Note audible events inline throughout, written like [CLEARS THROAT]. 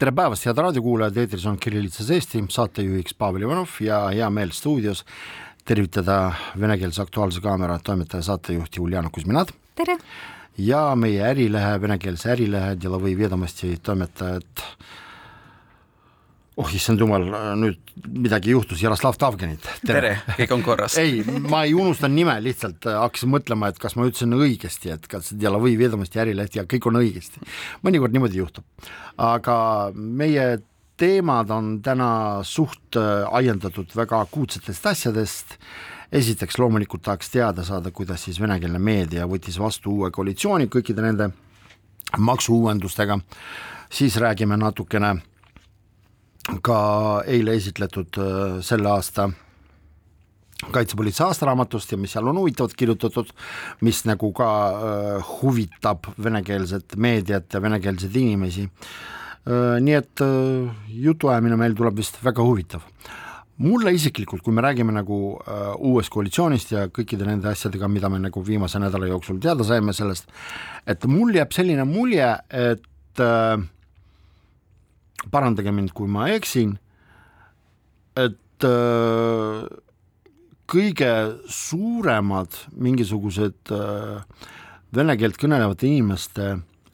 tere päevast, head raadiokuulajad, eetris on Kirillitsas Eesti, saatejuhiks Pavel Ivanov ja hea meel stuudios tervitada venekeelse Aktuaalse Kaamera toimetaja saatejuhti Uljana Kuzminat. tere! ja meie Ärilehe, venekeelse Ärilehe Delovõi Vedomosti toimetajat oh issand jumal, nüüd midagi juhtus, Jaroslav Tavgenit. tere, kõik on korras. [LAUGHS] ei, ma ei unustanud nime, lihtsalt hakkasin mõtlema, et kas ma ütlesin õigesti, et kas Delovõi Vedomosti ärileht ja kõik on õigesti. mõnikord niimoodi juhtub. aga meie teemad on täna suht ajendatud väga akuutsetest asjadest, esiteks loomulikult tahaks teada saada, kuidas siis venekeelne meedia võttis vastu uue koalitsiooni kõikide nende maksuuuendustega, siis räägime natukene ka eile esitletud selle aasta kaitsepolitsei aastaraamatust ja mis seal on huvitavalt kirjutatud, mis nagu ka äh, huvitab venekeelset meediat ja venekeelseid inimesi äh,. nii et äh, jutuajamine meil tuleb vist väga huvitav. mulle isiklikult, kui me räägime nagu äh, uuest koalitsioonist ja kõikide nende asjadega, mida me nagu viimase nädala jooksul teada saime sellest, et mul jääb selline mulje, et äh, parandage mind, kui ma eksin, et äh, kõige suuremad mingisugused äh, vene keelt kõnelevate inimeste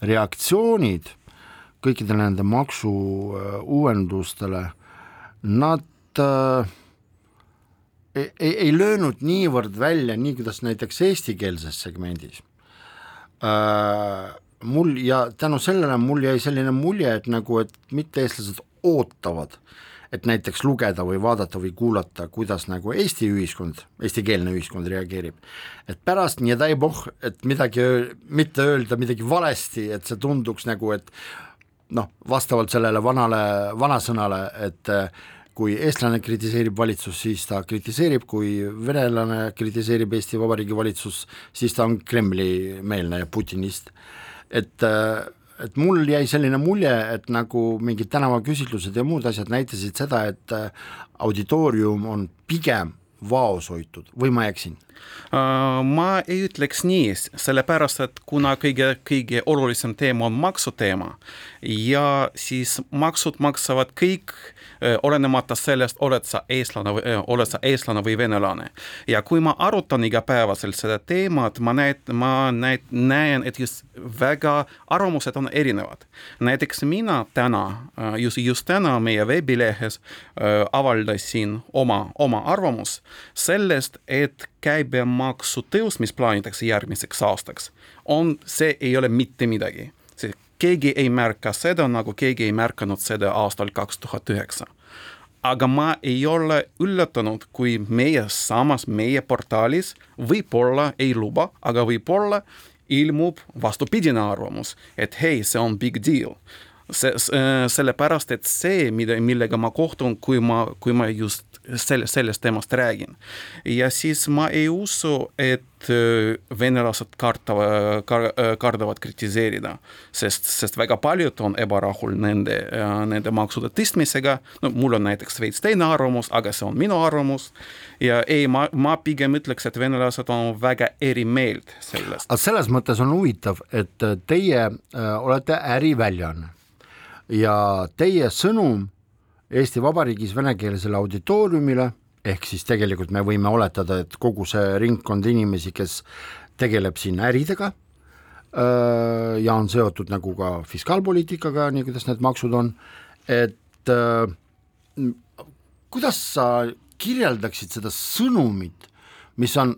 reaktsioonid kõikidele nende maksuuuendustele äh,, nad ei, ei löönud niivõrd välja, nii kuidas näiteks eestikeelses segmendis mul ja tänu sellele mul jäi selline mulje, et nagu, et mitte-eestlased ootavad, et näiteks lugeda või vaadata või kuulata, kuidas nagu Eesti ühiskond, eestikeelne ühiskond reageerib. et pärast, et midagi, mitte öelda midagi valesti, et see tunduks nagu, et noh, vastavalt sellele vanale, vanasõnale, et kui eestlane kritiseerib valitsust, siis ta kritiseerib, kui venelane kritiseerib Eesti Vabariigi valitsust, siis ta on Kremli-meelne ja putinist et, et mul jäi selline mulje, et nagu mingid tänavaküsitlused ja muud asjad näitasid seda, et auditoorium on pigem vaos hoitud või ma eksin? Ma ei ütleks nii, sellepärast et kuna kõige, kõige olulisem teema on maksuteema ja siis maksud maksavad kõik olenemata sellest, oled sa eestlane või, oled sa eestlane või venelane. ja kui ma arutan igapäevaselt seda teemat, ma näen, ma näen, näen, et just väga arvamused on erinevad. näiteks mina täna, just, just täna meie veebilehes avaldasin oma, oma arvamus sellest, et käibemaksu tõus, mis plaanitakse järgmiseks aastaks, on, see ei ole mitte midagi. Keegi ei märka seda, nagu keegi ei märganud seda aastal kaks tuhat üheksa. aga ma ei ole üllatunud, kui meie samas meie portaalis võib-olla ei luba, aga võib-olla ilmub vastupidine arvamus, et hei, see on big deal. See, sellepärast, et see, mida, millega ma kohtun, kui ma, kui ma just selle, sellest teemast räägin. ja siis ma ei usu, et äh, venelased kartavad, kar-, äh, kardavad kritiseerida, sest, sest väga paljud on ebarahul nende, äh, nende maksude tõstmisega, no mul on näiteks veits teine arvamus, aga see on minu arvamus, ja ei, ma, ma pigem ütleks, et venelased on väga eri meelt sellest. aga selles mõttes on huvitav, et teie olete äriväljaanne ja teie sõnum Eesti Vabariigis venekeelsele auditooriumile, ehk siis tegelikult me võime oletada, et kogu see ringkond inimesi, kes tegeleb siin äridega ja on seotud nagu ka fiskaalpoliitikaga, nii kuidas need maksud on, et kuidas sa kirjeldaksid seda sõnumit, mis on,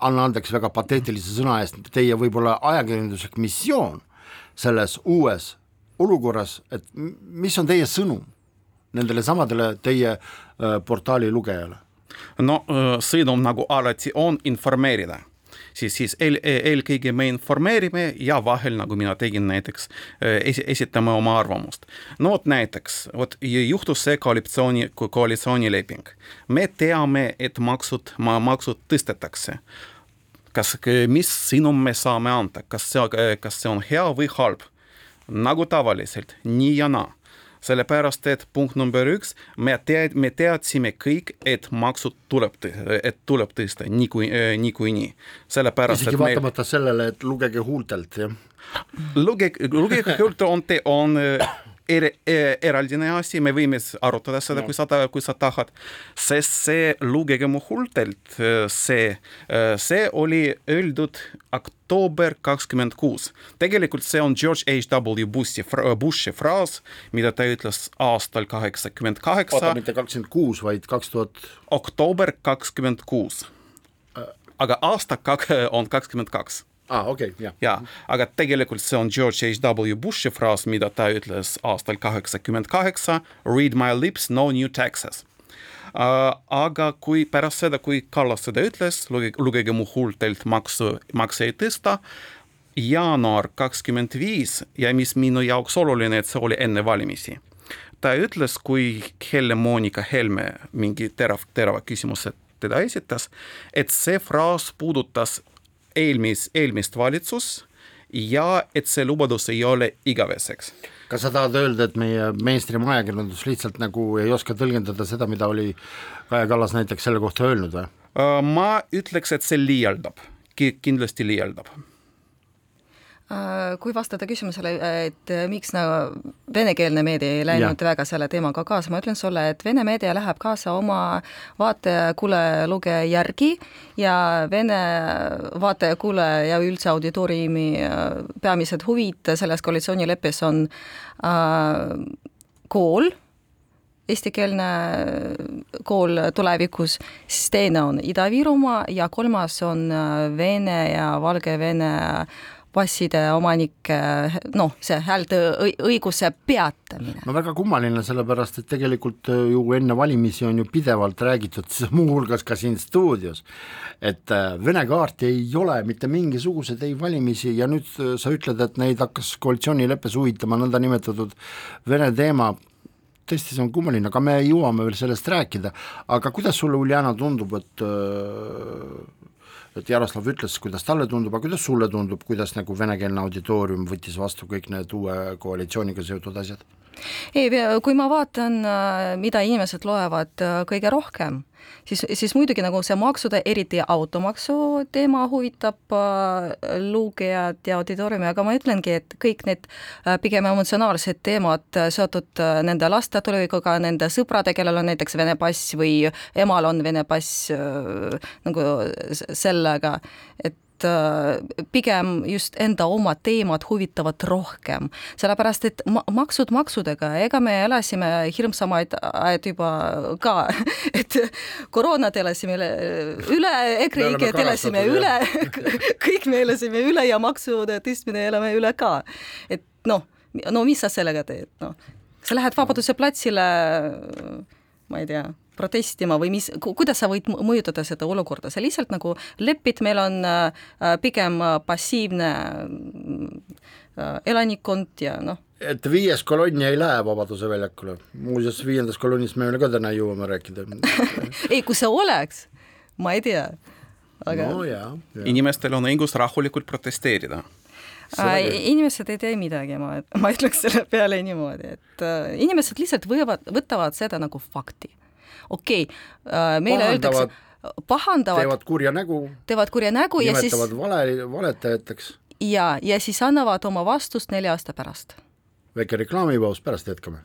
anna andeks väga pateetilise sõna eest, teie võib-olla ajakirjanduslik missioon selles uues olukorras, et mis on teie sõnum? Nendele samadele teie portaali lugejale? no sõnum nagu alati on informeerida siis, siis eel, eelkõige me informeerime ja vahel, nagu mina tegin näiteks, esi-, esitame oma arvamust. no vot näiteks, vot juhtus see koalitsiooni, koalitsioonileping. me teame, et maksud, maksud tõstetakse kas, mis sõnum me saame anda, kas see, kas see on hea või halb? nagu tavaliselt, nii ja naa sellepärast et punkt number üks, me tead-, me teadsime kõik, et maksud tuleb, et tuleb tõsta niikui-, niikuinii. sellepärast isegi vaatamata meil... sellele, et lugege huultelt, jah? lugege, lugege huultelt on, on er, er, eraldine asi, me võime arutada seda kui sa, kui sa tahad, sest see lugege mu huultelt, see, see oli öeldud oktoober kakskümmend kuus. tegelikult see on George H W Bushi, Bushi fraas, mida ta ütles aastal kaheksakümmend kaheksa. oota, mitte kakskümmend kuus, vaid kaks tuhat. oktoober kakskümmend kuus. aga aasta kak-, on kakskümmend kaks aa ah,, okei okay,, jah. jaa, aga tegelikult see on George H W Bushi fraas, mida ta ütles aastal kaheksakümmend kaheksa, read my lips, no new taxes uh,. aga kui pärast seda, kui Kallas seda ütles, lugege, mu huultelt maksu, makse ei tõsta, jaanuar kakskümmend viis ja mis minu jaoks oluline, et see oli enne valimisi ta ütles, kui Helle-Moonika Helme mingi terav, terava küsimuse teda esitas, et see fraas puudutas eelmis, eelmist valitsus ja et see lubadus ei ole igaveseks. kas sa tahad öelda, et meie mainstream ajakirjandus lihtsalt nagu ei oska tõlgendada seda, mida oli Kaja Kallas näiteks selle kohta öelnud või? Äh, ma ütleks, et see liialdab, kindlasti liialdab kui vastata küsimusele, et miks nagu venekeelne meedia ei läinud ja. väga selle teemaga kaasa, ma ütlen sulle, et vene meedia läheb kaasa oma vaataja-kuulaja-lugeja järgi ja vene vaataja-kuulaja ja üldse auditooriumi äh, peamised huvid selles koalitsioonileppes on äh, kool, eestikeelne kool tulevikus, siis teine on Ida-Virumaa ja kolmas on äh, Vene ja Valgevene passide omanike noh, see hääleõiguse peatamine. no väga kummaline, sellepärast et tegelikult äh, ju enne valimisi on ju pidevalt räägitud, [LAUGHS] muuhulgas ka siin stuudios, et äh, Vene kaarti ei ole mitte mingisuguseid ei valimisi ja nüüd äh, sa ütled, et neid hakkas koalitsioonileppes huvitama nõndanimetatud Vene teema, tõesti, see on kummaline, aga me jõuame veel sellest rääkida, aga kuidas sulle, Uljana, tundub, et et Jaroslav ütles, kuidas talle tundub, aga kuidas sulle tundub, kuidas nagu venekeelne auditoorium võttis vastu kõik need uue koalitsiooniga seotud asjad? Ei, kui ma vaatan, mida inimesed loevad kõige rohkem, siis, siis muidugi nagu see maksude, eriti automaksu teema huvitab äh, lugejad ja auditooriumi, aga ma ütlengi, et kõik need äh, pigem emotsionaalsed teemad äh, seotud äh, nende laste tulevikuga, nende sõprade, kellel on näiteks Vene pass või emal on Vene pass äh, nagu sellega, et äh, pigem just enda oma teemad huvitavad rohkem, sellepärast et ma-, maksud maksudega, ega me elasime hirmsamaid aed juba ka, [LAUGHS] et koroonad elasime üle, EKREIKE-d elasime üle, [LAUGHS] kõik me elasime üle ja maksude tõstmine elame üle ka. et noh, no mis sa sellega teed, noh, sa lähed Vabaduse platsile, ma ei tea protestima või mis, kuidas sa võid mõjutada seda olukorda, sa lihtsalt nagu lepid, meil on äh, pigem passiivne äh, elanikkond ja noh. et viies kolonn ei lähe Vabaduse väljakule, muuseas viiendast kolonnist me veel ka täna jõuame rääkida. [LAUGHS] Ei, kui see oleks, ma ei tea. Aga no, jah, jah. inimestel on õigus rahulikult protesteerida. Inimesed ei tee midagi, ma, ma ütleks selle peale niimoodi, et äh, inimesed lihtsalt võivad, võtavad seda nagu fakti okei okay,, äh, meile öeldakse, pahandavad. teevad kurja nägu. teevad kurja nägu ja siis. nimetavad vale, valetajateks. ja, ja siis annavad oma vastust nelja aasta pärast. väike reklaamipaus, pärast jätkame.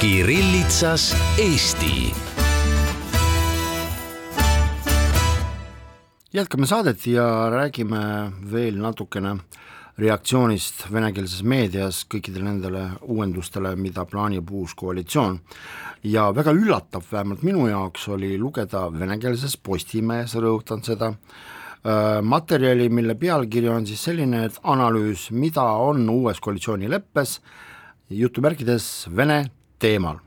Kirillitsas Eesti jätkame saadet ja räägime veel natukene äh, reaktsioonist venekeelses meedias kõikidele nendele uuendustele, mida plaanib uus koalitsioon. ja väga üllatav, vähemalt minu jaoks, oli lugeda venekeelses Postimehes, rõhutan seda, äh, materjali, mille pealkiri on siis selline, et analüüs, mida on uues koalitsioonileppes, jutumärkides Vene teemal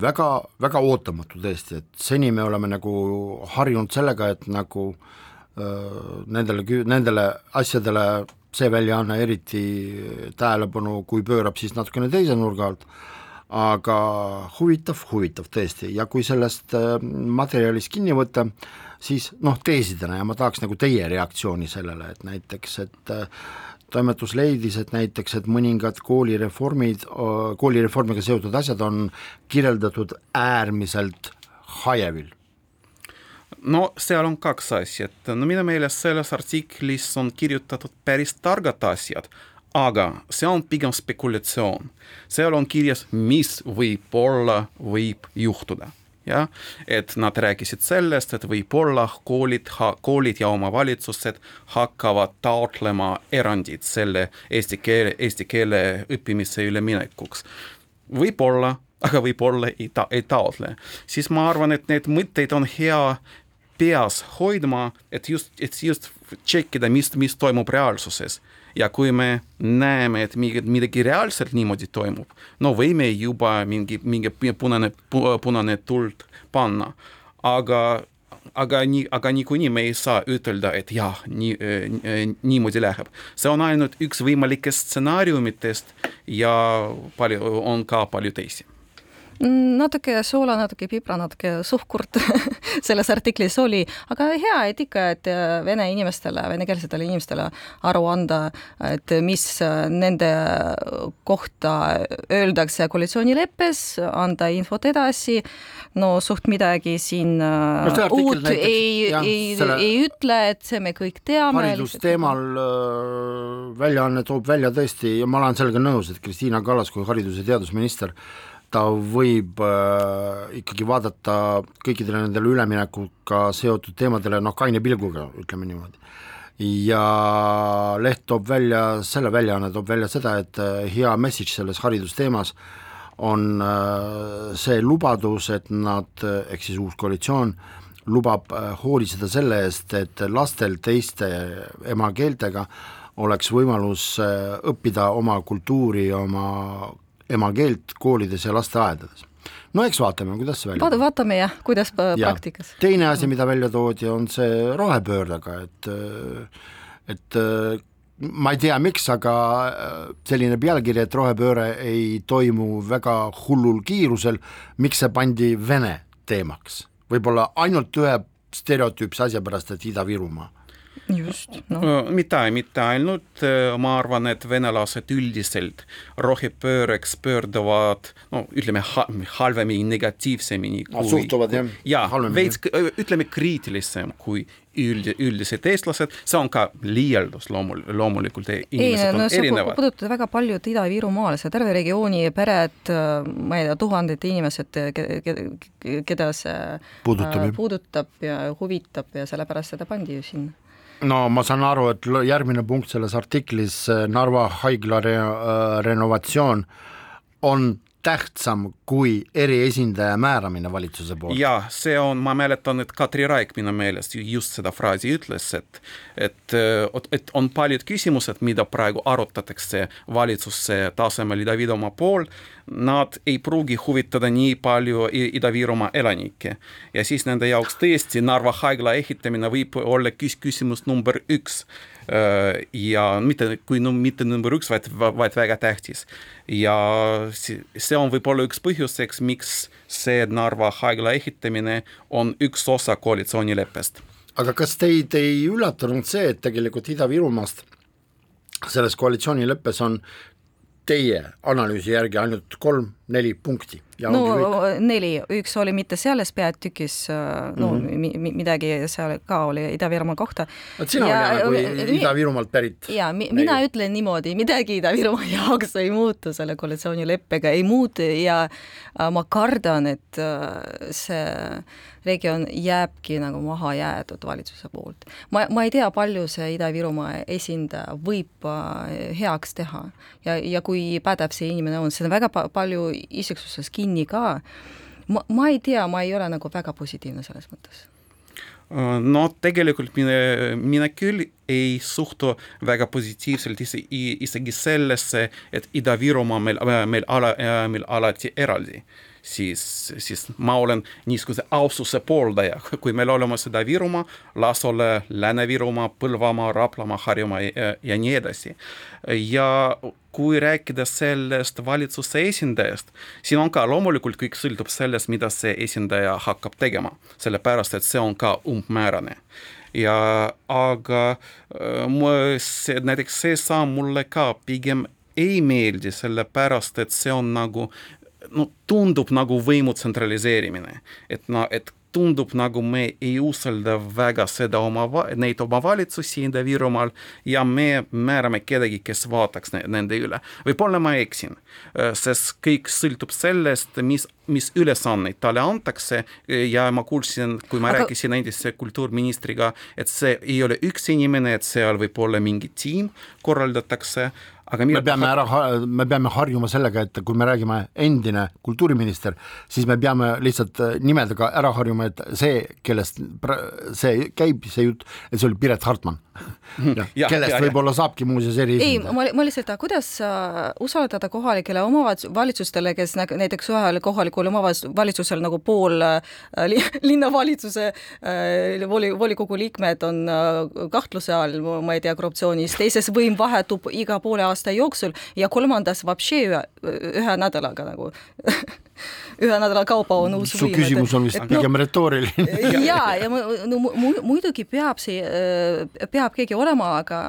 väga, väga ootamatu tõesti, et seni me oleme nagu harjunud sellega, et nagu öö, nendele, nendele asjadele see väljaanne eriti tähelepanu, kui pöörab, siis natukene teise nurga alt, aga huvitav, huvitav tõesti. Ja kui sellest materjalist kinni võtta, siis noh, teesidena ja ma tahaks nagu teie reaktsiooni sellele, et näiteks, et toimetus leidis, et näiteks, et mõningad koolireformid, koolireformiga seotud asjad on kirjeldatud äärmiselt hajevil no seal on kaks asja, et no minu meelest selles artiklis on kirjutatud päris targad asjad, aga see on pigem spekulatsioon. seal on kirjas, mis võib-olla võib juhtuda jah, et nad rääkisid sellest, et võib-olla koolid, koolid ja omavalitsused hakkavad taotlema erandit selle eesti keele, eesti keele õppimise üleminekuks. võib-olla, aga võib-olla ei ta-, ei taotle. siis ma arvan, et need mõtteid on hea peas hoidma, et just, et just tšekkida, mis, mis toimub reaalsuses. Ja kui me näeme, et mingi, midagi reaalselt niimoodi toimub, no võime juba mingi, mingi punane, punane tuld panna, aga aga nii, aga niikuinii me ei saa ütelda, et jah, nii äh,, niimoodi läheb. see on ainult üks võimalikest stsenaariumitest ja palju, on ka palju teisi natuke soola, natuke pipra, natuke suhkurt [LAUGHS] selles artiklis oli, aga hea, et ikka, et äh, vene inimestele, venekeelsetele inimestele aru anda, et mis äh, nende kohta öeldakse koalitsioonileppes, anda infot edasi, no suht midagi siin äh, no, uut näiteks, ei, ei, ei ütle, et see me kõik teame. haridusteemal väljaanne toob välja tõesti ja ma olen sellega nõus, et Kristiina Kallas kui haridus- ja teadusminister ta võib äh, ikkagi vaadata kõikidele nendele üleminekuga seotud teemadele noh, kaine pilguga, ütleme niimoodi. ja leht toob välja, selle väljaanne toob välja seda, et äh, hea message selles haridusteemas on äh, see lubadus, et nad, ehk siis uus koalitsioon, lubab äh, hoolitseda selle eest, et lastel teiste emakeeltega oleks võimalus äh, õppida oma kultuuri, oma emakeelt koolides ja lasteaedades. no eks vaatame, kuidas see välja Vaat, vaatame jah, kuidas praktikas. teine asi, mida välja toodi, on see rohepöördega, et et ma ei tea, miks, aga selline pealkiri, et rohepööre ei toimu väga hullul kiirusel, miks see pandi Vene teemaks? võib-olla ainult ühe stereotüüpse asja pärast, et Ida-Virumaa just no.. mitte, mitte ainult, ma arvan, et venelased üldiselt rohepööreks pöörduvad, no ütleme ha, halvemini, negatiivsemini kui, suhtuvad jah ja, veits, ütleme kriitilisem kui üld, üldised eestlased, see on ka liialdus loomul-, loomulikult e-, inimesed ei, no, on erinevad. puudutab väga paljud Ida-Virumaal, see terve regiooni pered, ma ei tea, tuhanded inimesed, keda see puudutab, äh, puudutab ja huvitab ja sellepärast seda pandi ju sinna no ma saan aru, et järgmine punkt selles artiklis, Narva haigla re-, äh, renovatsioon on tähtsam kui eriesindaja määramine valitsuse poolt. jah, see on, ma mäletan, et Katri Raik minu meelest just seda fraasi ütles, et et, et on paljud küsimused, mida praegu arutatakse valitsuse tasemel Ida-Virumaa pool, nad ei pruugi huvitada nii palju Ida-Virumaa elanikke. ja siis nende jaoks tõesti Narva haigla ehitamine võib olla küs-, küsimus number üks Äh, ja mitte kui no mitte number üks, vaid, vaid väga tähtis. ja see on võib-olla üks põhjuseks, miks see Narva haigla ehitamine on üks osa koalitsioonileppest. aga kas teid ei üllatanud see, et tegelikult Ida-Virumaast selles koalitsioonileppes on teie analüüsi järgi ainult kolm-neli punkti no neli, üks oli mitte selles peatükis, no mm -hmm. midagi seal ka oli Ida-Virumaa kohta. vot sina ja, oled nagu Ida-Virumaalt pärit. ja mi, mina Neil. ütlen niimoodi, midagi Ida-Virumaa [LAUGHS] jaoks ei muutu selle koalitsioonileppega, ei muutu ja äh, ma kardan, et äh, see regioon jääbki nagu maha jäetud valitsuse poolt. ma, ma ei tea, palju see Ida-Virumaa esindaja võib äh, heaks teha ja, ja kui pädev see inimene on, see on väga pa palju isiksuses kinni kinni ka, ma, ma ei tea, ma ei ole nagu väga positiivne selles mõttes. No tegelikult mina, mina küll ei suhtu väga positiivselt ise, isegi sellesse, et Ida-Virumaa meil, meil ala, meil alati eraldi siis, siis ma olen niisuguse aususe pooldaja, [LAUGHS] kui meil olemas Ida-Virumaa, las ole Lääne-Virumaa, Põlvamaa, Raplamaa, Harjumaa ja, ja nii edasi. ja kui rääkida sellest valitsuse esindajast, siin on ka loomulikult kõik sõltub sellest, mida see esindaja hakkab tegema, sellepärast et see on ka umbmäärane ja aga see, näiteks see samm mulle ka pigem ei meeldi, sellepärast et see on nagu no tundub nagu võimu tsentraliseerimine, et no, et tundub nagu me ei usalda väga seda oma, neid omavalitsusi Ida-Virumaal ja me määrame kedagi, kes vaataks ne, nende üle. võib-olla ma eksin, sest kõik sõltub sellest, mis, mis ülesanneid talle antakse ja ma kuulsin, kui ma Aga... rääkisin endise kultuurministriga, et see ei ole üks inimene, et seal võib olla mingi tiim, korraldatakse aga me peame ära, me peame harjuma sellega, et kui me räägime endine kultuuriminister, siis me peame lihtsalt äh, nimedega ära harjuma, et see, kellest see käib, see jutt, et see oli Piret Hartman. Kellest võib-olla saabki muuseas eriesindaja. ei, ma, ma lihtsalt, kuidas usaldada kohalikele omavalitsustele, kes näiteks ühel kohalikul omavalitsusel nagu pool uh, li, [LAUGHS] linnavalitsuse uh, voli, volikogu liikmed on kahtluse all, ma ei tea, korruptsioonis, teises võim vahetub iga poole aasta jooksul ja kolmandas vapšee ühe, ühe nädalaga nagu [LAUGHS] ühe nädala kaupa on uus su võim. su küsimus on vist pigem no, retooriline. [LAUGHS] ja, ja no, muidugi peab see, peab keegi olema, aga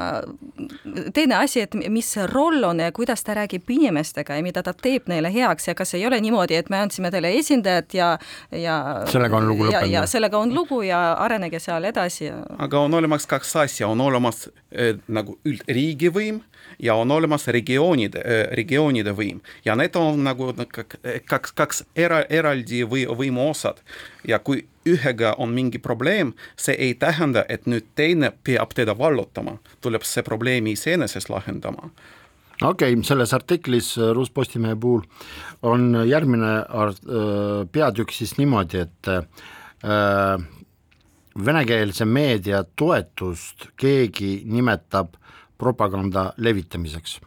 teine asi, et mis see roll on ja kuidas ta räägib inimestega ja mida ta teeb neile heaks ja kas ei ole niimoodi, et me andsime teile esindajad ja, ja sellega on lugu lõppenud. ja sellega on lugu ja arenege seal edasi. aga on olemas kaks asja, on olemas äh, nagu üld riigivõim ja on olemas regioonide, regioonide võim ja need on nagu kaks, kaks era, eraldi või võimu osad ja kui ühega on mingi probleem, see ei tähenda, et nüüd teine peab teda vallutama, tuleb see probleemi iseenesest lahendama okei okay,, selles artiklis Ruus Postimehe puhul on järgmine peatükk siis niimoodi, et äh, venekeelse meedia toetust keegi nimetab propaganda levitamiseks.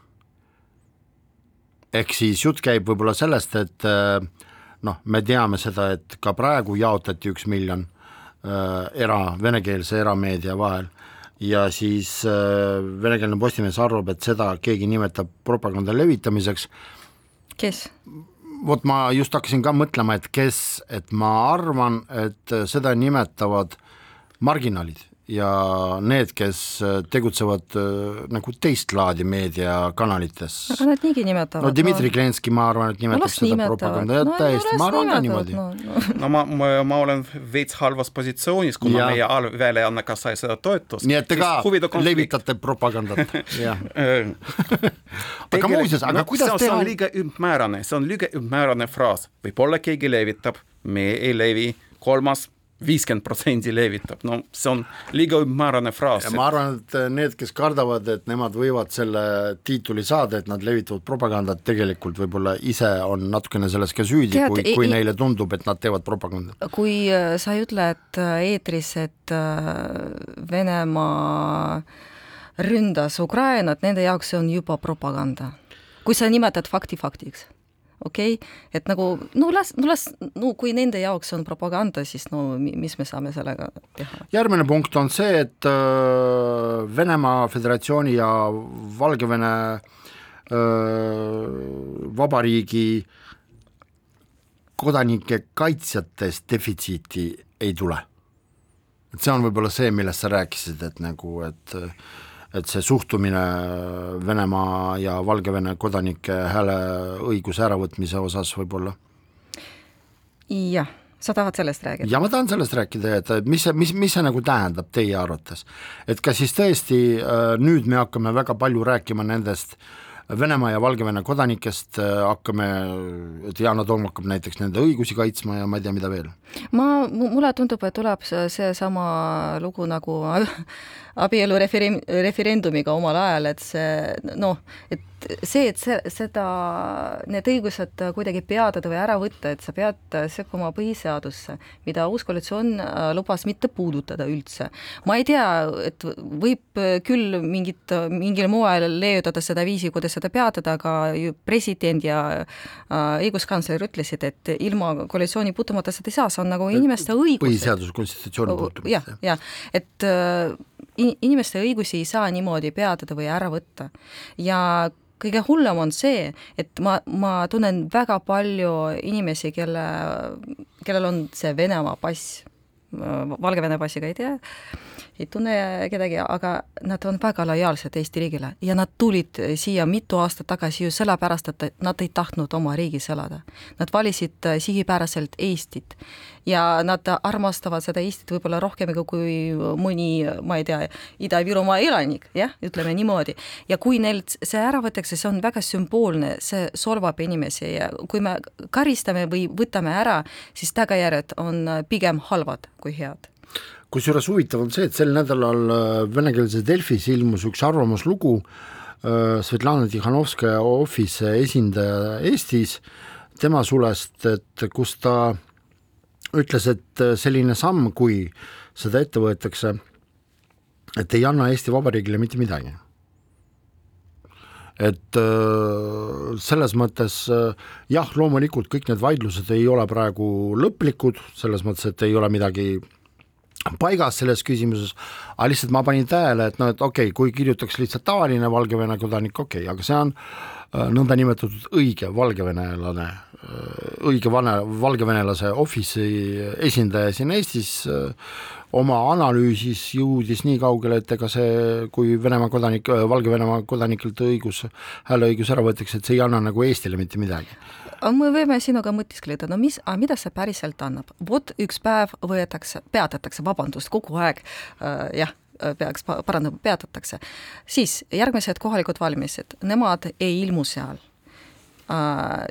Ehk siis jutt käib võib-olla sellest, et äh, noh, me teame seda, et ka praegu jaotati üks miljon äh, era, venekeelse erameedia vahel ja siis äh, venekeelne Postimees arvab, et seda keegi nimetab propaganda levitamiseks. kes? vot ma just hakkasin ka mõtlema, et kes, et ma arvan, et seda nimetavad marginaalid ja need, kes äh, tegutsevad äh, nagu teist laadi meediakanalites. aga nad niigi nimetavad. no Dmitri no. Klenski, ma arvan, et nimetab no, seda propaganda ja no, täiesti, ma arvan ka niimoodi. no, no. [LAUGHS] no ma, ma, ma olen veits halvas positsioonis, kuna ja. meie allväljaanne ka sai seda toetust. nii et te ka levitate propagandat, [LAUGHS] jah [LAUGHS] aga muuseas, aga no, kuidas teha? see on liiga üldmäärane, see on liiga üldmäärane fraas, võib-olla keegi levitab, me ei levi, kolmas viiskümmend protsenti levitab, no see on liiga üldmäärane fraas. ma arvan, et need, kes kardavad, et nemad võivad selle tiitli saada, et nad levitavad propagandat, tegelikult võib-olla ise on natukene selles ka süüdi, kui, kui ei, neile tundub, et nad teevad propagandat. kui äh, sa ütled äh, eetris, et äh, Venemaa ründas Ukrainat, nende jaoks see on juba propaganda. kui sa nimetad fakti faktiks okei okay?, et nagu no las, no las, no kui nende jaoks on propaganda, siis no mis me saame sellega teha? järgmine punkt on see, et äh, Venemaa Föderatsiooni ja Valgevene äh, vabariigi kodanike kaitsjatest defitsiiti ei tule. et see on võib-olla see, millest sa rääkisid, et nagu, et äh, et see suhtumine Venemaa ja Valgevene kodanike hääleõiguse äravõtmise osas võib-olla? jah, sa tahad sellest rääkida? ja ma tahan sellest rääkida, et, et mis see, mis, mis see nagu tähendab teie arvates? et kas siis tõesti äh, nüüd me hakkame väga palju rääkima nendest Venemaa ja Valgevene kodanikest hakkame, et Yana Toom hakkab näiteks nende õigusi kaitsma ja ma ei tea, mida veel? ma, mulle tundub, et tuleb seesama lugu nagu [LAUGHS] abielu referen-, referendumiga omal ajal, et see noh, et see, et see, seda, need õigused kuidagi peatada või ära võtta, et sa pead sekkuma põhiseadusse, mida uus koalitsioon äh, lubas mitte puudutada üldse. ma ei tea, et võib küll mingit, mingil moel leiutada seda viisi, kuidas seda peatada, aga ju president ja äh, õiguskantsler ütlesid, et ilma koalitsiooni puutumata seda ei saa, see on nagu inimeste õigus. põhiseaduse konstitutsiooni puutumata. jah, jah, et äh, inimeste õigusi ei saa niimoodi peatada või ära võtta. ja kõige hullem on see, et ma, ma tunnen väga palju inimesi, kelle, kellel on see Venemaa pass, Valgevene passiga ei tea, ei tunne kedagi, aga nad on väga lojaalsed Eesti riigile ja nad tulid siia mitu aastat tagasi ju sellepärast, et nad ei tahtnud oma riigis elada. Nad valisid sihipäraselt Eestit ja nad armastavad seda Eestit võib-olla rohkem kui mõni, ma ei tea, Ida-Virumaa elanik, jah, ütleme niimoodi. ja kui neilt see ära võetakse, see on väga sümboolne, see solvab inimesi ja kui me karistame või võtame ära, siis tagajärjed on pigem halvad kui head kusjuures huvitav on see, et sel nädalal äh, venekeelses Delfis ilmus üks arvamuslugu äh, Svetlana Tihhanovskaja Office esindaja Eestis, tema sulest, et kus ta ütles, et selline samm, kui seda ette võetakse, et ei anna Eesti Vabariigile mitte midagi. Et äh, selles mõttes jah, loomulikult kõik need vaidlused ei ole praegu lõplikud, selles mõttes, et ei ole midagi paigas selles küsimuses, aga lihtsalt ma panin tähele, et noh, et okei okay,, kui kirjutaks lihtsalt tavaline Valgevene kodanik, okei okay,, aga see on äh, nõndanimetatud õige valgevenelane, äh, õige vane, valgevenelase office'i esindaja siin Eestis äh, oma analüüsis jõudis nii kaugele, et ega see, kui Venemaa kodanik, Valgevenemaa kodanikelt õigus, hääleõigus ära võetakse, et see ei anna nagu Eestile mitte midagi. Me võime sinuga mõtiskleda, no mis, mida see päriselt annab, vot üks päev võetakse, peatatakse, vabandust, kogu aeg äh, jah, peaks parandama, peatatakse, siis järgmised kohalikud valimised, nemad ei ilmu seal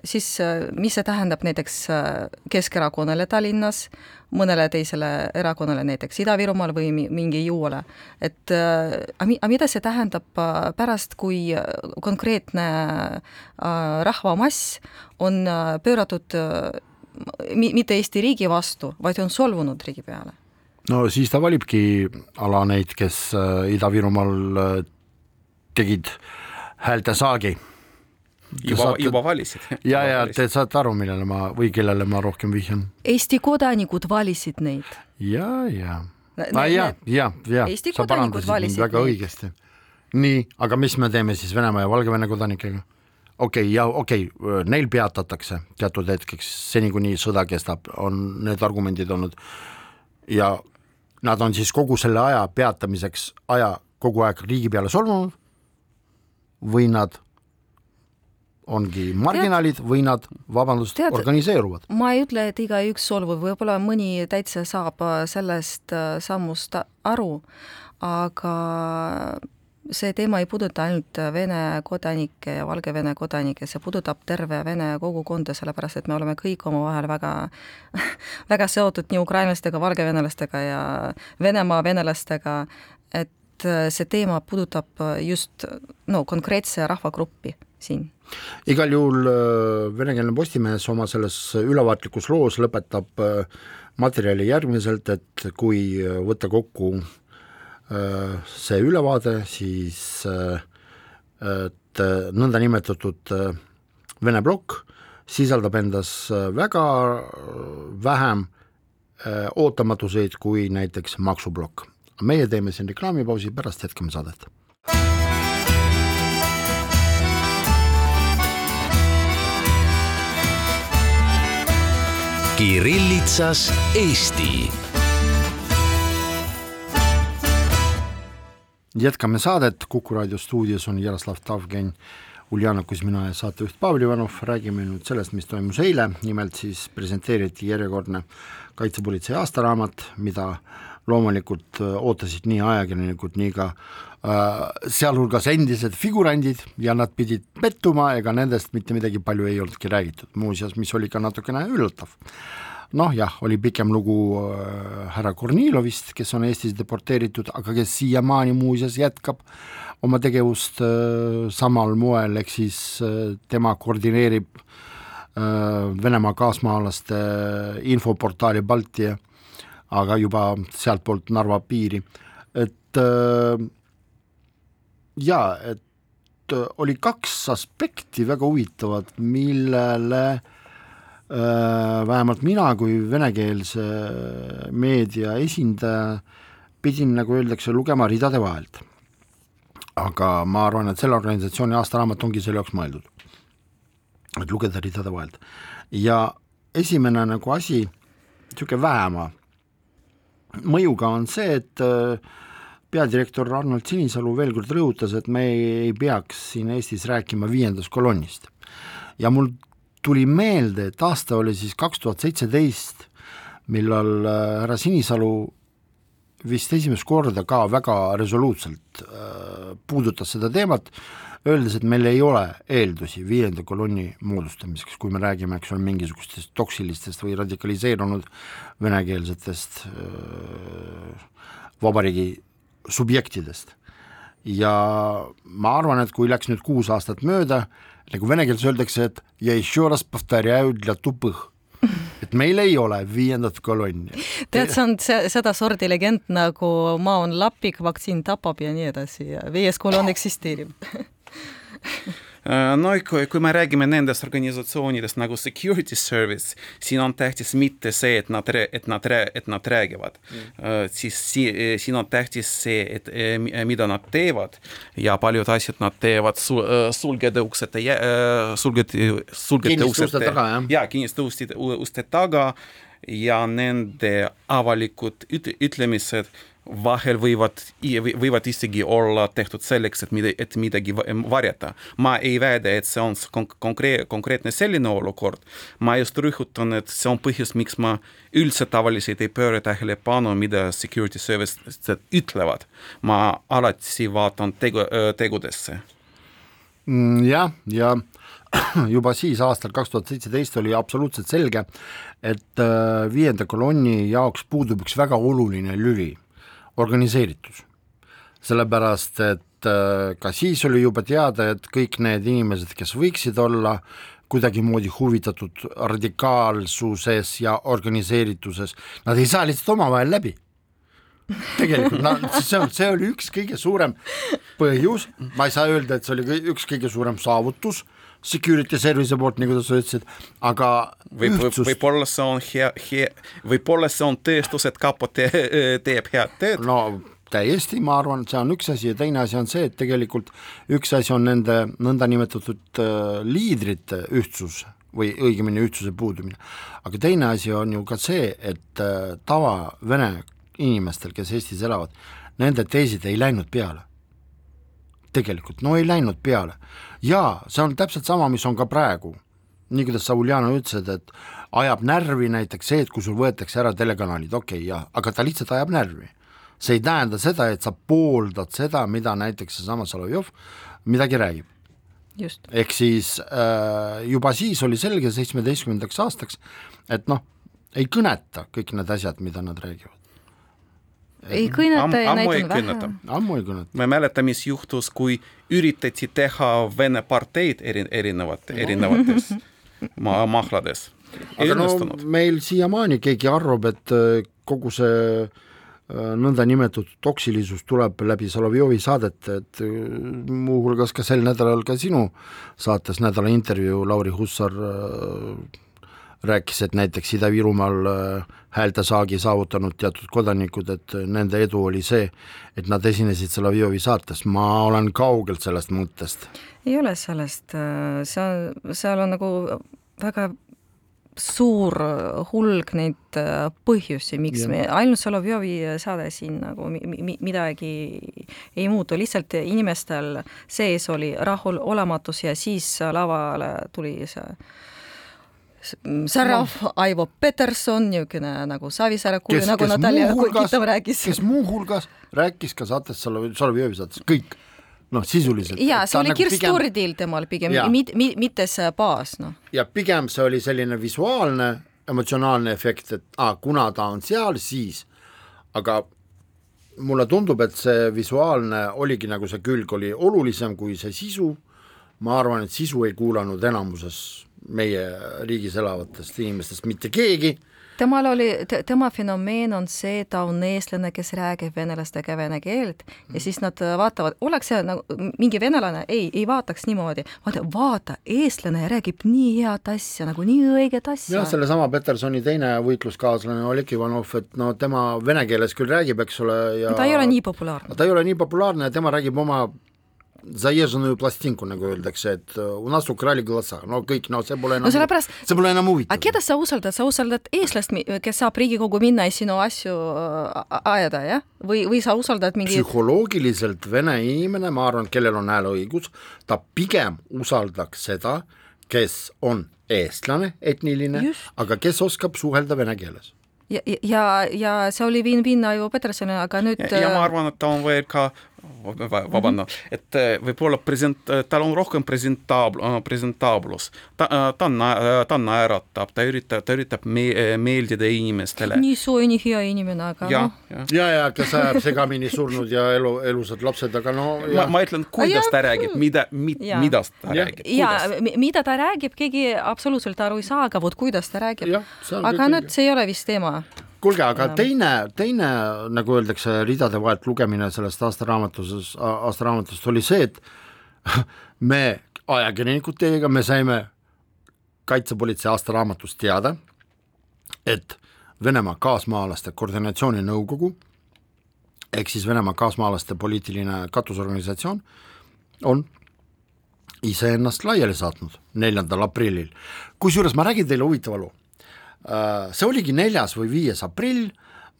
siis uh, mis see tähendab näiteks uh, Keskerakonnale Tallinnas, mõnele teisele erakonnale näiteks Ida-Virumaal või mingi juuale, et aga mi, mida see tähendab pärast, kui konkreetne rahvamass on pööratud mitte Eesti riigi vastu, vaid on solvunud riigi peale? no siis ta valibki ala neid, kes Ida-Virumaal tegid häälte saagi juba saate..., juba valisid. [LAUGHS] ja, ja te saate aru, millele ma või kellele ma rohkem vihjan. Eesti kodanikud valisid neid. ja, ja, ja, ja, ja, ja, sa parandasid mind väga neid. õigesti. nii, aga mis me teeme siis Venemaa ja Valgevene kodanikega? okei okay,, ja okei okay,, neil peatatakse teatud hetkeks, seni kuni sõda kestab, on need argumendid olnud ja nad on siis kogu selle aja peatamiseks aja kogu aeg riigi peale solvunud või nad ongi marginaalid tead, või nad, vabandust, organiseeruvad? ma ei ütle, et igaüks solvub, võib-olla mõni täitsa saab äh, sellest äh, sammust aru, aga see teema ei puuduta ainult Vene kodanikke ja Valgevene kodanikke, see puudutab terve Vene kogukonda, sellepärast et me oleme kõik omavahel väga [LAUGHS] väga seotud nii ukrainlastega, valgevenelastega ja Venemaa venelastega, et äh, see teema puudutab just no konkreetse rahvagruppi siin igal juhul äh, venekeelne Postimees oma selles ülevaatlikus loos lõpetab äh, materjali järgmiselt, et kui äh, võtta kokku see ülevaade, siis et nõndanimetatud Vene plokk sisaldab endas väga vähem ootamatuseid kui näiteks maksuplokk. meie teeme siin reklaamipausi, pärast jätkame saadet Kirillitsas Eesti. jätkame saadet, Kuku raadio stuudios on Jaroslav Tavgen, Uljana Kuzmina ja saatejuht Pavel Ivanov, räägime nüüd sellest, mis toimus eile, nimelt siis presenteeriti järjekordne kaitsepolitsei aastaraamat, mida loomulikult ootasid nii ajakirjanikud, nii ka sealhulgas endised figurandid ja nad pidid pettuma, ega nendest mitte midagi palju ei olnudki räägitud, muuseas, mis oli ka natukene üllatav. noh jah, oli pikem lugu äh, härra Kornilovist, kes on Eestis deporteeritud, aga kes siiamaani muuseas jätkab oma tegevust äh, samal moel, ehk siis äh, tema koordineerib Venemaa kaasmaalaste infoportaali Baltia, aga juba sealtpoolt Narva piiri, et jaa, et äh, oli kaks aspekti väga huvitavat, millele äh, vähemalt mina kui venekeelse meedia esindaja pidin, nagu öeldakse, lugema ridade vahelt. aga ma arvan, et selle organisatsiooni aastaraamat ongi selle jaoks mõeldud, et lugeda ridade vahelt. ja esimene nagu asi, niisugune vähema mõjuga on see, et äh, peadirektor Arnold Sinisalu veel kord rõhutas, et me ei peaks siin Eestis rääkima viiendast kolonnist. ja mul tuli meelde, et aasta oli siis kaks tuhat seitseteist, millal äh, härra Sinisalu vist esimest korda ka väga resoluutselt äh, puudutas seda teemat, öeldes, et meil ei ole eeldusi viienda kolonni moodustamiseks, kui me räägime, eks ole, mingisugustest toksilistest või radikaliseerunud venekeelsetest äh, vabariigi subjektidest. ja ma arvan, et kui läks nüüd kuus aastat mööda, nagu vene keeles öeldakse, et ja еще раз повторяю для тупых et meil ei ole viiendat kolonni. tead, see on see, sedasorti legend nagu maa on lapik, vaktsiin tapab ja nii edasi ja viies kolonn eksisteerib [LAUGHS] Äh, no kui, me räägime nendest organisatsioonidest nagu security service, siin on tähtis mitte see, et nad, et nad, et nad räägivad mm., siis si, siin on tähtis see, et mida nad teevad ja paljud asjad nad teevad sul, sulgede uksete, sulgede, sulgede uksete taga, jah? jaa, kinniste uste, uste taga ja nende avalikud üt-, ütlemised vahel võivad, võivad isegi olla tehtud selleks, et mida, et midagi varjata. ma ei väida, et see on konkreet, konkreetne selline olukord, ma just rõhutan, et see on põhjus, miks ma üldse tavaliselt ei pööra tähelepanu, mida security service'id ütlevad. ma alati vaatan tegu, tegudesse mm,. jah, ja [CLEARS THROAT] juba siis aastal kaks tuhat seitseteist oli absoluutselt selge, et viienda kolonni jaoks puudub üks väga oluline lüli organiseeritus. sellepärast, et äh, ka siis oli juba teada, et kõik need inimesed, kes võiksid olla kuidagimoodi huvitatud radikaalsuses ja organiseerituses, nad ei saa lihtsalt omavahel läbi tegelikult no see on, see oli üks kõige suurem põhjus, ma ei saa öelda, et see oli üks kõige suurem saavutus security service'i poolt, nagu sa ütlesid, aga võib, ühtsust... võib-olla see on hea, hea, võib-olla see on tõestus, et kapo te, [LAUGHS] teeb head tööd. no täiesti, ma arvan, et see on üks asi ja teine asi on see, et tegelikult üks asi on nende nõndanimetatud äh, liidrite ühtsus või õigemini ühtsuse puudumine, aga teine asi on ju ka see, et äh, tava vene inimestel, kes Eestis elavad, nende teesid ei läinud peale tegelikult, no ei läinud peale. jaa, see on täpselt sama, mis on ka praegu. nii, kuidas sa, Uljana, ütlesid, et ajab närvi näiteks see, et kui sul võetakse ära telekanalid, okei okay,, jah, aga ta lihtsalt ajab närvi. see ei tähenda seda, et sa pooldad seda, mida näiteks seesama Solovjov midagi räägib. ehk siis äh, juba siis oli selge seitsmeteistkümnendaks aastaks, et noh, ei kõneta kõik need asjad, mida nad räägivad ei kõneta ja neid on vähe. ammu ei kõneta. ma ei mäleta, mis juhtus, kui üritati teha Vene parteid eri, erinevate, erinevates [LAUGHS] ma-, mahlades. aga no meil siiamaani keegi arvab, et äh, kogu see äh, nõndanimetatud toksilisus tuleb läbi Solovjovi saadet, et äh, muuhulgas ka sel nädalal ka sinu saates nädala intervjuu Lauri Hussar rääkis, et näiteks Ida-Virumaal äh, häältesaagi saavutanud teatud kodanikud, et nende edu oli see, et nad esinesid Solovjovi saates, ma olen kaugelt sellest mõttest. ei ole sellest, äh, seal, seal on nagu väga suur hulk neid äh, põhjusi, miks ja. me, ainult Solovjovi saade siin nagu mi, mi, midagi ei muutu, lihtsalt inimestel sees oli rahulolematus ja siis lavale tuli see Särav, Aivo Peterson, niisugune nagu Savisaare kuju, nagu Natalja Kitav rääkis. kes muuhulgas rääkis ka saates Solovjovi saates, kõik noh, sisuliselt. jaa, see oli nagu kirstordil pigem... temal pigem, mit, mit, mitte see baas, noh. ja pigem see oli selline visuaalne, emotsionaalne efekt, et ah, kuna ta on seal, siis, aga mulle tundub, et see visuaalne oligi nagu see külg oli olulisem kui see sisu, ma arvan, et sisu ei kuulanud enamuses meie riigis elavatest inimestest mitte keegi temal oli, tema fenomeen on see, ta on eestlane, kes räägib venelastega vene keelt ja siis nad vaatavad, oleks see nagu mingi venelane, ei, ei vaataks niimoodi, vaata, vaata, eestlane räägib nii head asja, nagu nii õiget asja. jah, sellesama Petersoni teine võitluskaaslane Oleg Ivanov, et no tema vene keeles küll räägib, eks ole, ja ta ei ole nii populaarne. ta ei ole nii populaarne ja tema räägib oma заезженную пластинку, nagu öeldakse, et у нас украли голоса, no kõik, no see pole enam no sellepärast, see pole enam huvitav. aga keda sa usaldad, sa usaldad eestlast, kes saab Riigikogu minna ja sinu asju ajada, jah? või, või sa usaldad mingi psühholoogiliselt vene inimene, ma arvan, kellel on hääleõigus, ta pigem usaldaks seda, kes on eestlane, etniline, aga kes oskab suhelda vene keeles ja, ja, ja see oli Vin-Vin Aivo Petersonile, aga nüüd ja, ja ma arvan, et ta on veel ka vabandan mm, -hmm. et äh, võib-olla present-, äh, tal on rohkem presentaabl-, äh, presentaablus. ta, ta on, ta naeratab, ta üritab, ta üritab me-, meeldida inimestele. nii soe, nii hea inimene, aga ja, noh. ja, ja, ja kes ajab segamini surnud ja elu, elusad lapsed, aga no ma, ma ütlen, kuidas ta räägib, mida, mida ta ja. räägib. ja mida ta räägib, keegi absoluutselt aru ei saa, aga vot kuidas ta räägib. aga nüüd see ei ole vist teema kuulge, aga teine, teine nagu öeldakse, ridade vahelt lugemine sellest aastaraamatuses, aastaraamatust oli see, et [LAUGHS] me, ajakirjanikud teiega, me saime kaitsepolitsei aastaraamatust teada, et Venemaa kaasmaalaste koordinatsiooninõukogu ehk siis Venemaa kaasmaalaste poliitiline katusorganisatsioon on iseennast laiali saatnud neljandal aprillil. kusjuures ma räägin teile huvitava loo see oligi neljas või viies aprill,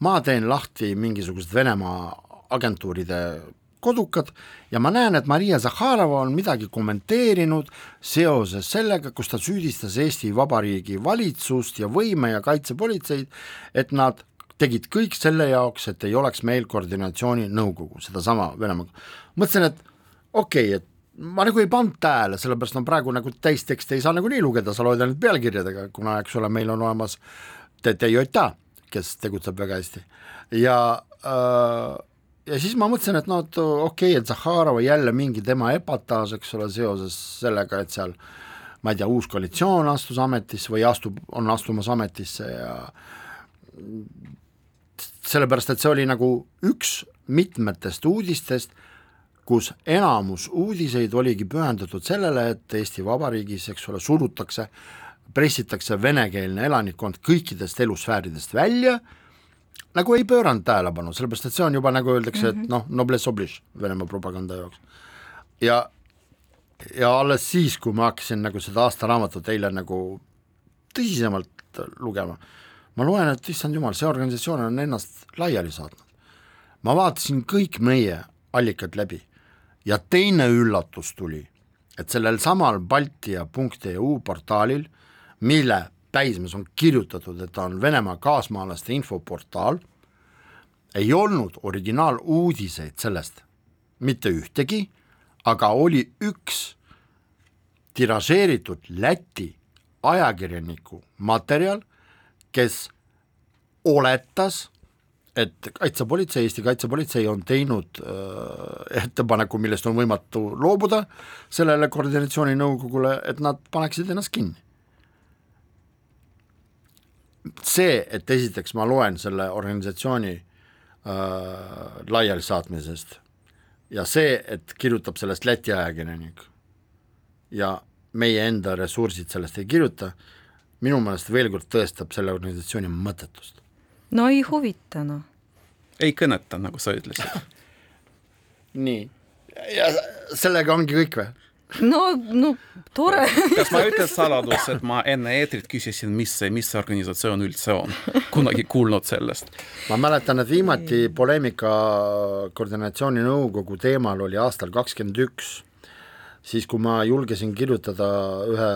ma teen lahti mingisugused Venemaa agentuuride kodukad ja ma näen, et Maria Zahharova on midagi kommenteerinud seoses sellega, kus ta süüdistas Eesti Vabariigi valitsust ja võime ja kaitsepolitseid, et nad tegid kõik selle jaoks, et ei oleks meil koordinatsiooninõukogu, sedasama Venemaaga. mõtlesin, et okei okay,, et ma nagu ei pannud tähele, sellepärast no praegu nagu täisteksti ei saa nagunii lugeda, sa loed ainult pealkirjadega, kuna eks ole, meil on olemas TTJ, kes tegutseb väga hästi. Ja äh, ja siis ma mõtlesin, et no et okei okay,, et Zahharova jälle mingi tema epataaž, eks ole, seoses sellega, et seal ma ei tea, uus koalitsioon astus ametisse või astub, on astumas ametisse ja sellepärast, et see oli nagu üks mitmetest uudistest, kus enamus uudiseid oligi pühendatud sellele, et Eesti Vabariigis, eks ole, surutakse, pressitakse venekeelne elanikkond kõikidest elusfääridest välja, nagu ei pööranud tähelepanu, sellepärast et see on juba nagu öeldakse mm, -hmm. et mhm. noh, noblesse oblige Venemaa propaganda jaoks. ja, ja alles siis, kui ma hakkasin nagu seda aastaraamatut eile nagu tõsisemalt lugema, ma loen, et issand jumal, see organisatsioon on ennast laiali saatnud. ma vaatasin kõik meie allikad läbi ja teine üllatus tuli, et sellel samal Balti ja .eu portaalil, mille päismes on kirjutatud, et ta on Venemaa kaasmaalaste infoportaal, ei olnud originaaluudiseid sellest mitte ühtegi, aga oli üks tiražeeritud Läti ajakirjaniku materjal, kes oletas, et kaitsepolitsei, Eesti kaitsepolitsei on teinud äh, ettepaneku, millest on võimatu loobuda sellele koordinatsiooninõukogule, et nad paneksid ennast kinni. see, et esiteks ma loen selle organisatsiooni äh, laialisaatmisest ja see, et kirjutab sellest Läti ajakirjanik ja meie enda ressursid sellest ei kirjuta, minu meelest veel kord tõestab selle organisatsiooni mõttetust no ei huvita, noh. ei kõneta, nagu sa ütlesid [LAUGHS] nii, ja sellega ongi kõik või? no, no tore. kas ma ütlen saladuse, et ma enne eetrit küsisin, mis see, mis see organisatsioon üldse on, kunagi kuulnud sellest? ma mäletan, et viimati poleemika koordinatsiooninõukogu teemal oli aastal kakskümmend üks. siis kui ma julgesin kirjutada ühe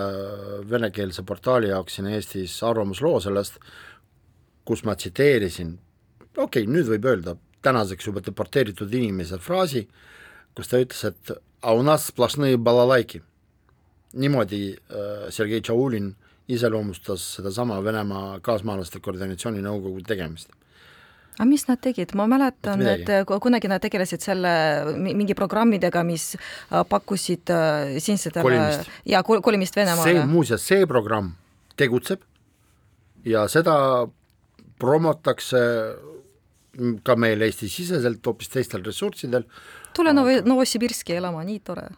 venekeelse portaali jaoks siin Eestis arvamusloo sellest, kus ma tsiteerisin, okei okay,, nüüd võib öelda, tänaseks juba deporteeritud inimese fraasi, kus ta ütles, et a u nas splašnõi balalaiki. niimoodi äh, Sergei Tšaulin iseloomustas sedasama Venemaa kaasmaalaste koordinatsiooni nõukogu tegemist aga mis nad tegid, ma mäletan, et kunagi nad tegelesid selle mingi programmidega, mis äh, pakkusid äh, siinsetele ja kolimist Venemaale. see muuseas, see programm tegutseb ja seda promotakse ka meil Eesti-siseselt hoopis teistel ressurssidel. tule Novo-, Novosibirski elama, nii tore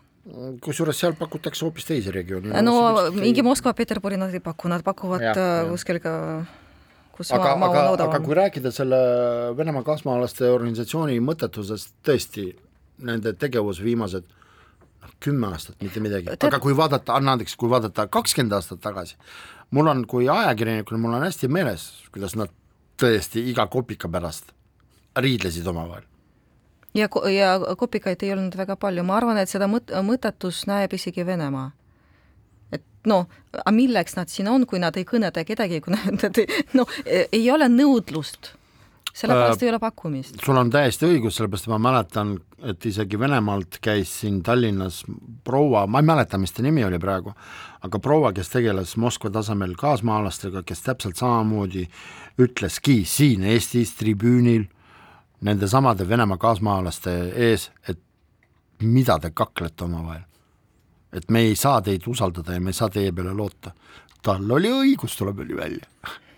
kusjuures seal pakutakse hoopis teisi regioone. no mingi Moskva-Peterburi nad ei paku, nad pakuvad ja, äh, kuskil ka kus aga, aga, aga kui rääkida selle Venemaa kaasmaalaste organisatsiooni mõttetusest, tõesti, nende tegevus viimased kümme aastat, mitte midagi, aga kui vaadata, anna andeks, kui vaadata kakskümmend aastat tagasi, mul on kui ajakirjanikul, mul on hästi meeles, kuidas nad tõesti iga kopika pärast riidlesid omavahel. Ja, ja kopikaid ei olnud väga palju, ma arvan, et seda mõt-, mõttetust näeb isegi Venemaa. Noh, aga milleks nad siin on, kui nad ei kõneta kedagi, kui nad, [LAUGHS] noh, ei ole nõudlust sellepärast äh, ei ole pakkumist. sul on täiesti õigus, sellepärast ma mäletan, et isegi Venemaalt käis siin Tallinnas proua, ma ei mäleta, mis ta nimi oli praegu, aga proua, kes tegeles Moskva tasemel kaasmaalastega, kes täpselt samamoodi ütleski siin Eestis tribüünil nendesamade Venemaa kaasmaalaste ees, et mida te kaklete omavahel et me ei saa teid usaldada ja me ei saa teie peale loota. tal oli õigus, tuleb välja. [LAUGHS]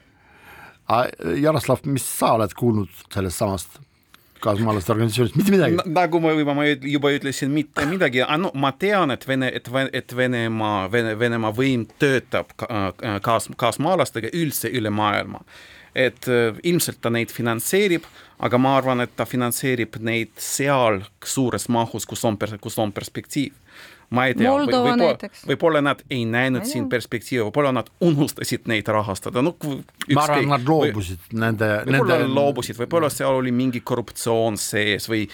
Jaroslav, mis sa oled kuulnud sellest samast kaasmaalaste organisatsioonist, mitte midagi N? nagu ma juba, ma juba ütlesin, mitte midagi, no ma tean, et Vene, et, et Venemaa, Vene, Venemaa võim töötab kaas, kaasmaalastega üldse üle maailma. et äh, ilmselt ta neid finantseerib, aga ma arvan, et ta finantseerib neid seal suures mahus, kus on, kus on perspektiiv ma ei tea, võib-olla võib võib nad ei näinud siin perspektiivi, võib-olla nad unustasid neid rahastada, no ma arvan, nad loobusid või, nende võib-olla nende... loobusid, võib-olla seal oli mingi korruptsioon sees või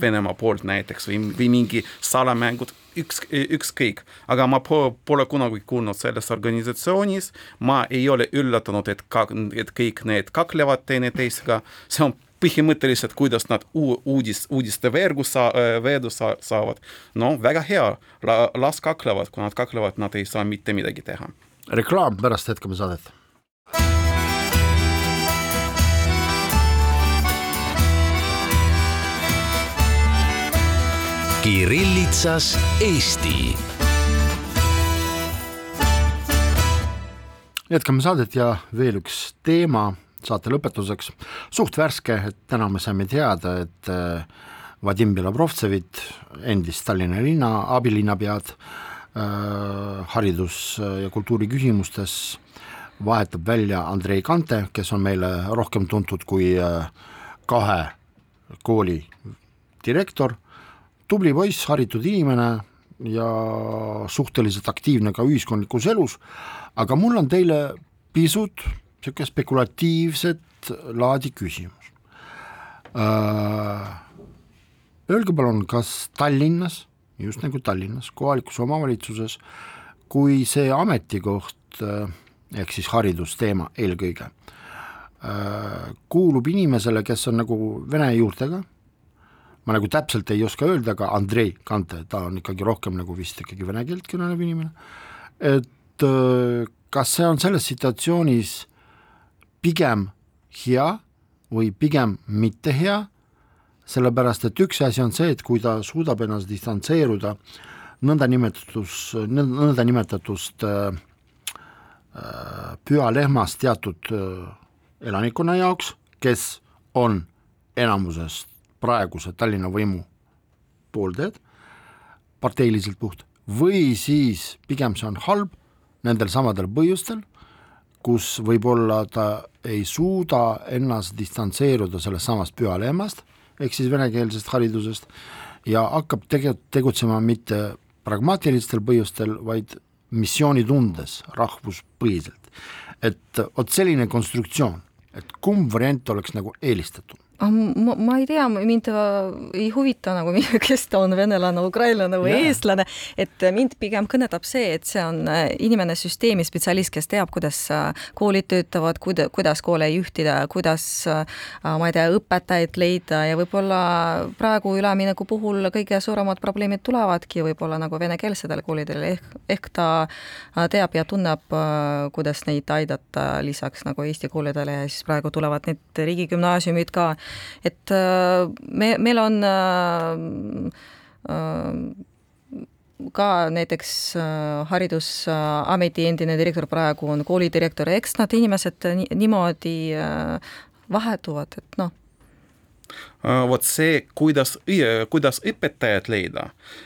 Venemaa poolt näiteks või, või mingi salamängud, üks, ükskõik, aga ma pole kunagi kuulnud selles organisatsioonis, ma ei ole üllatunud, et ka, et kõik need kaklevad teineteisega, see on põhimõtteliselt, kuidas nad uudis, uudiste veergu saa-, veedu saa-, saavad. no väga hea, las kaklevad, kui nad kaklevad, nad ei saa mitte midagi teha. reklaam, pärast jätkame saadet. Kirillitsas Eesti. jätkame saadet ja veel üks teema saate lõpetuseks, suht värske, et täna me saime teada, et äh, Vadim Belobrovtsevit, endist Tallinna linna abilinnapead äh, haridus- ja kultuuriküsimustes, vahetab välja Andrei Kante, kes on meile rohkem tuntud kui äh, kahe kooli direktor, tubli poiss, haritud inimene ja suhteliselt aktiivne ka ühiskondlikus elus, aga mul on teile pisut niisugune spekulatiivset laadi küsimus. Äh, öelge palun, kas Tallinnas, just nagu Tallinnas, kohalikus omavalitsuses, kui see ametikoht äh, ehk siis haridusteema eelkõige, äh, kuulub inimesele, kes on nagu vene juurtega, ma nagu täpselt ei oska öelda, aga Andrei Kante, ta on ikkagi rohkem nagu vist ikkagi vene keelt kõnelev inimene, et kas see on selles situatsioonis pigem hea või pigem mitte hea, sellepärast et üks asi on see, et kui ta suudab ennast distantseeruda nõndanimetatus, nõndanimitatust äh, äh, pühalehmast teatud äh, elanikkonna jaoks, kes on enamuses praeguse Tallinna võimu pooldajad, parteiliselt puht, või siis pigem see on halb nendel samadel põhjustel kus võib-olla ta ei suuda ennast distantseeruda sellest samast pühalehmast, ehk siis venekeelsest haridusest, ja hakkab tege-, tegutsema mitte pragmaatilistel põhjustel, vaid missioonitundes, rahvuspõhiselt. et vot selline konstruktsioon, et kumb variant oleks nagu eelistatud? Ah, ma, ma ei tea, mind ei huvita nagu, [LAUGHS] kes ta on, venelane, ukrainlane või yeah. eestlane, et mind pigem kõnetab see, et see on äh, inimene, süsteemi spetsialist, kes teab, kuidas äh, koolid töötavad, kuida-, kuidas koole juhtida, kuidas äh, ma ei tea, õpetajaid leida ja võib-olla praegu ülemineku puhul kõige suuremad probleemid tulevadki võib-olla nagu venekeelsetel koolidel, ehk, ehk ta teab ja tunneb, kuidas neid aidata lisaks nagu Eesti koolidele ja siis praegu tulevad need riigigümnaasiumid ka et äh, me, meil on äh, äh, ka näiteks Haridusameti endine direktor praegu on koolidirektor, eks nad inimesed niimoodi vahetuvad, et noh vot see, kuidas, kuidas õpetajat leida,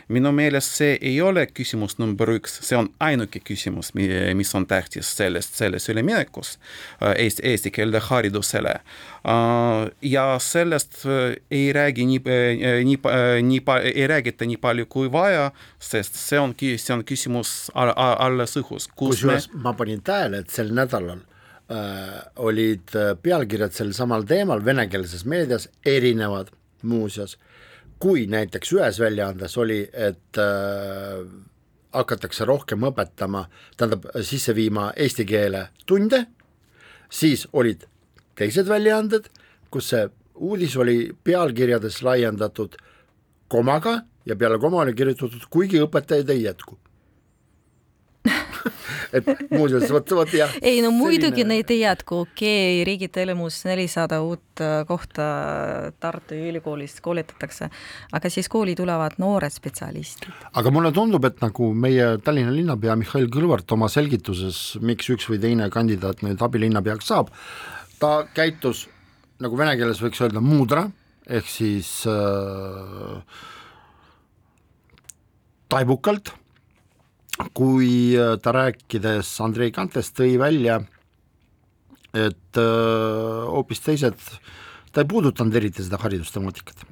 minu meelest see ei ole küsimus number üks, see on ainuke küsimus, mis on tähtis sellest, selles üleminekus äh, eesti, eesti keelde haridusele. Äh, ja sellest ei räägi nii, nii, nii, ei räägita nii palju kui vaja, sest see on, see on küsimus alles õhus. kusjuures me... ma panin tähele, et sel nädalal äh, olid äh, pealkirjad sel samal teemal venekeelses meedias erinevad muuseas, kui näiteks ühes väljaandes oli, et äh, hakatakse rohkem õpetama, tähendab sisse viima eesti keele tunde, siis olid teised väljaanded, kus see uudis oli pealkirjades laiendatud komaga ja peale koma oli kirjutatud, kuigi õpetajaid ei jätku [LAUGHS] et muuseas, vot, vot jah. ei no muidugi selline... neid ei jätku, okei okay,, Riigi Telemus nelisada uut äh, kohta Tartu Ülikoolis koolitatakse, aga siis kooli tulevad noored spetsialistid. aga mulle tundub, et nagu meie Tallinna linnapea Mihhail Kõlvart oma selgituses, miks üks või teine kandidaat nüüd abilinnapeaks saab, ta käitus nagu vene keeles võiks öelda muudra, ehk siis äh, taibukalt kui äh, ta rääkides Andrei Kantest tõi välja, et äh, hoopis teised, ta ei puudutanud eriti seda haridustemaatikat.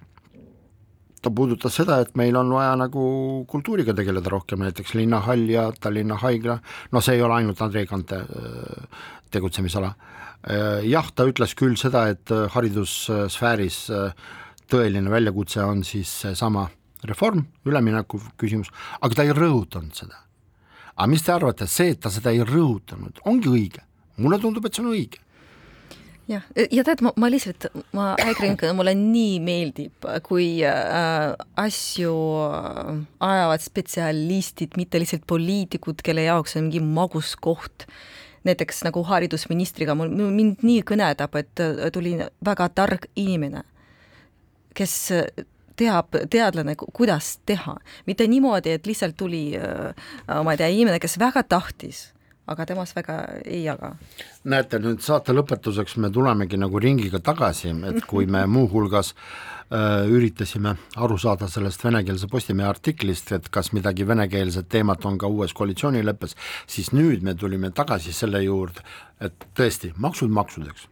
ta puudutas seda, et meil on vaja nagu kultuuriga tegeleda rohkem, näiteks linnahall ja Tallinna haigla, no see ei ole ainult Andrei Kante äh, tegutsemisala. jah, ta ütles küll seda, et haridussfääris tõeline väljakutse on siis seesama reform, ülemineku küsimus, aga ta ei rõhutanud seda aga mis te arvate, see, et ta seda ei rõhutanud, ongi õige? mulle tundub, et see on õige jah, ja tead, ma, ma lihtsalt, ma ajakirjanikuna, mulle nii meeldib, kui äh, asju äh, ajavad spetsialistid, mitte lihtsalt poliitikud, kelle jaoks on mingi magus koht. näiteks nagu haridusministriga, mul, mind nii kõnetab, et äh, tuli väga tark inimene, kes teab teadlane, kuidas teha, mitte niimoodi, et lihtsalt tuli äh, ma ei tea, inimene, kes väga tahtis, aga temast väga ei jaga. näete, nüüd saate lõpetuseks me tulemegi nagu ringiga tagasi, et kui me [LAUGHS] muuhulgas äh, üritasime aru saada sellest venekeelse Postimehe artiklist, et kas midagi venekeelset teemat on ka uues koalitsioonileppes, siis nüüd me tulime tagasi selle juurde, et tõesti, maksud maksudeks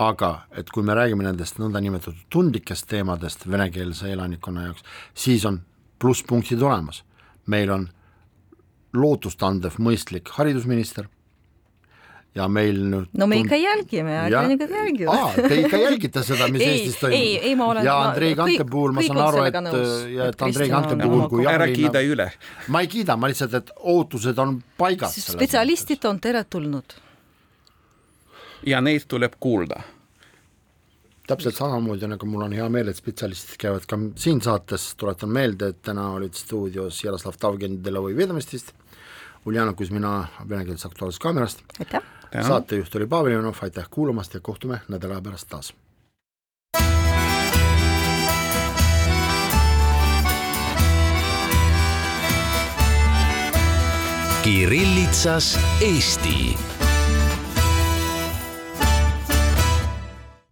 aga et kui me räägime nendest nõndanimetatud tundlikest teemadest venekeelse elanikkonna jaoks, siis on plusspunktid olemas. meil on lootustandev mõistlik haridusminister ja meil nüüd no me ikka jälgime, ajakirjanikud jälgivad. Te ikka jälgite seda, mis [LAUGHS] ei, Eestis toimub? ei, ei ma olen ja Andrei Kante puhul ma saan aru, et ja et Andrei Kante puhul kui ära kiida üle. ma ei kiida, ma lihtsalt, et ootused on paigas. spetsialistid on teretulnud ja neid tuleb kuulda. täpselt samamoodi, nagu mul on hea meel, et spetsialistid käivad ka siin saates, tuletan meelde, et täna olid stuudios Jaroslav Tavgen Delovõi Vedomistist, Uljana Kuzmina venekeelsest Aktuaalsest Kaamerast, saatejuht oli Pavel Ivanov, aitäh kuulamast ja kohtume nädala aja pärast taas. Kirillitsas Eesti